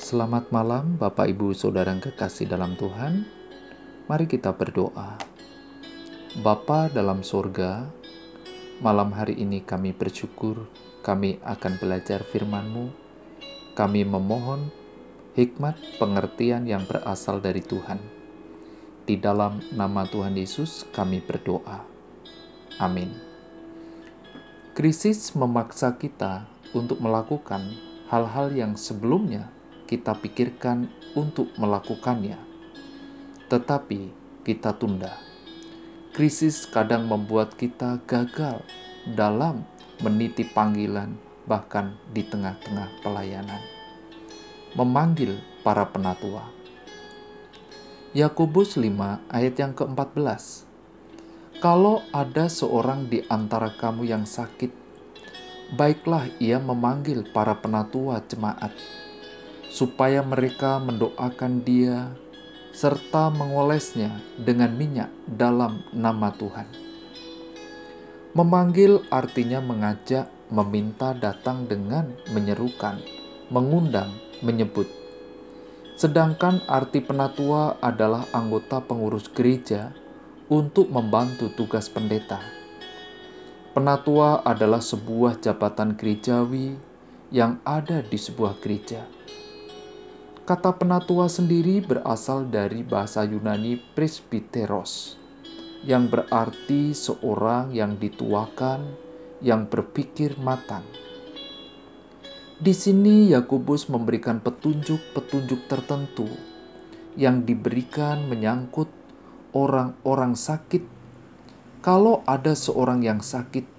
Selamat malam, Bapak, Ibu, Saudara yang kekasih dalam Tuhan. Mari kita berdoa. Bapa dalam sorga, malam hari ini kami bersyukur kami akan belajar firman-Mu. Kami memohon hikmat pengertian yang berasal dari Tuhan. Di dalam nama Tuhan Yesus kami berdoa. Amin. Krisis memaksa kita untuk melakukan hal-hal yang sebelumnya kita pikirkan untuk melakukannya, tetapi kita tunda. Krisis kadang membuat kita gagal dalam meniti panggilan, bahkan di tengah-tengah pelayanan. Memanggil para penatua. Yakobus 5 ayat yang ke-14. Kalau ada seorang di antara kamu yang sakit, baiklah ia memanggil para penatua jemaat supaya mereka mendoakan dia serta mengolesnya dengan minyak dalam nama Tuhan. Memanggil artinya mengajak, meminta datang dengan menyerukan, mengundang, menyebut. Sedangkan arti penatua adalah anggota pengurus gereja untuk membantu tugas pendeta. Penatua adalah sebuah jabatan gerejawi yang ada di sebuah gereja Kata penatua sendiri berasal dari bahasa Yunani presbiteros, yang berarti seorang yang dituakan, yang berpikir matang. Di sini Yakobus memberikan petunjuk-petunjuk tertentu yang diberikan menyangkut orang-orang sakit. Kalau ada seorang yang sakit,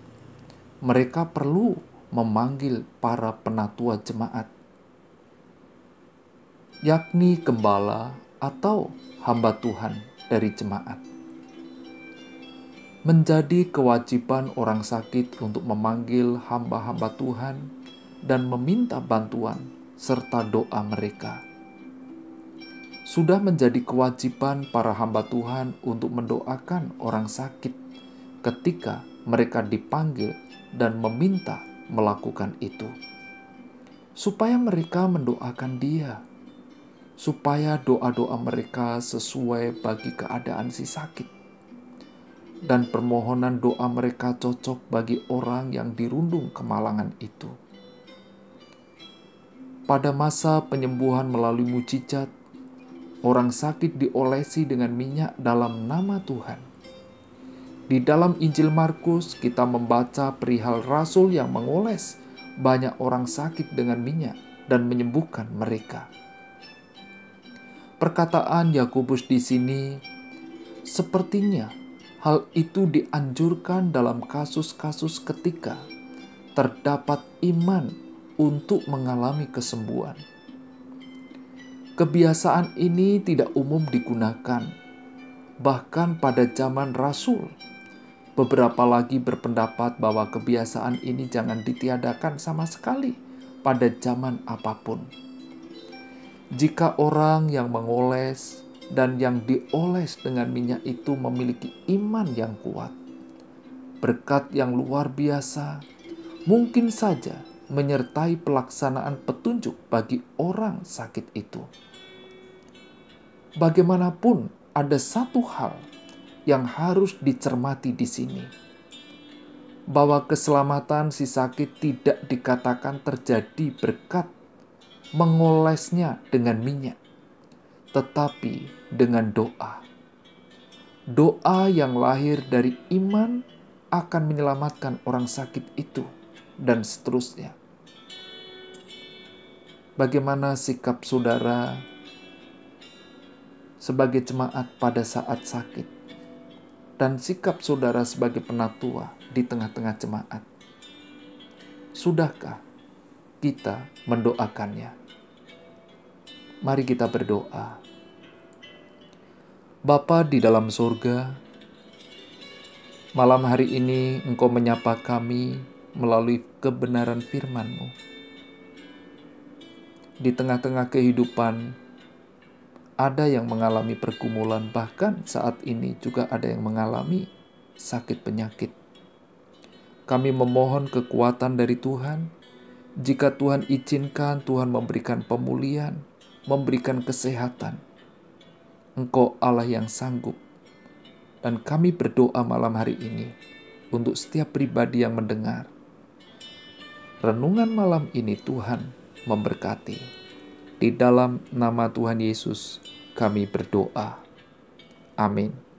mereka perlu memanggil para penatua jemaat yakni gembala atau hamba Tuhan dari jemaat. Menjadi kewajiban orang sakit untuk memanggil hamba-hamba Tuhan dan meminta bantuan serta doa mereka. Sudah menjadi kewajiban para hamba Tuhan untuk mendoakan orang sakit ketika mereka dipanggil dan meminta melakukan itu, supaya mereka mendoakan Dia supaya doa-doa mereka sesuai bagi keadaan si sakit, dan permohonan doa mereka cocok bagi orang yang dirundung kemalangan itu. Pada masa penyembuhan melalui mujizat, orang sakit diolesi dengan minyak dalam nama Tuhan. Di dalam Injil Markus, kita membaca perihal rasul yang mengoles banyak orang sakit dengan minyak dan menyembuhkan mereka. Perkataan Yakobus di sini sepertinya hal itu dianjurkan dalam kasus-kasus ketika terdapat iman untuk mengalami kesembuhan. Kebiasaan ini tidak umum digunakan, bahkan pada zaman Rasul. Beberapa lagi berpendapat bahwa kebiasaan ini jangan ditiadakan sama sekali pada zaman apa pun. Jika orang yang mengoles dan yang dioles dengan minyak itu memiliki iman yang kuat, berkat yang luar biasa, mungkin saja menyertai pelaksanaan petunjuk bagi orang sakit itu. Bagaimanapun, ada satu hal yang harus dicermati di sini, bahwa keselamatan si sakit tidak dikatakan terjadi berkat mengolesnya dengan minyak, tetapi dengan doa. Doa yang lahir dari iman akan menyelamatkan orang sakit itu, dan seterusnya. Bagaimana sikap saudara sebagai jemaat pada saat sakit, dan sikap saudara sebagai penatua di tengah-tengah jemaat? Sudahkah kita mendoakannya? Mari kita berdoa. Bapa di dalam surga, malam hari ini Engkau menyapa kami melalui kebenaran firman-Mu. Di tengah-tengah kehidupan, ada yang mengalami pergumulan, bahkan saat ini juga ada yang mengalami sakit penyakit. Kami memohon kekuatan dari Tuhan. Jika Tuhan izinkan, Tuhan memberikan pemulihan memberikan kesehatan. Engkau Allah yang sanggup. Dan kami berdoa malam hari ini untuk setiap pribadi yang mendengar. Renungan malam ini Tuhan memberkati. Di dalam nama Tuhan Yesus kami berdoa. Amin.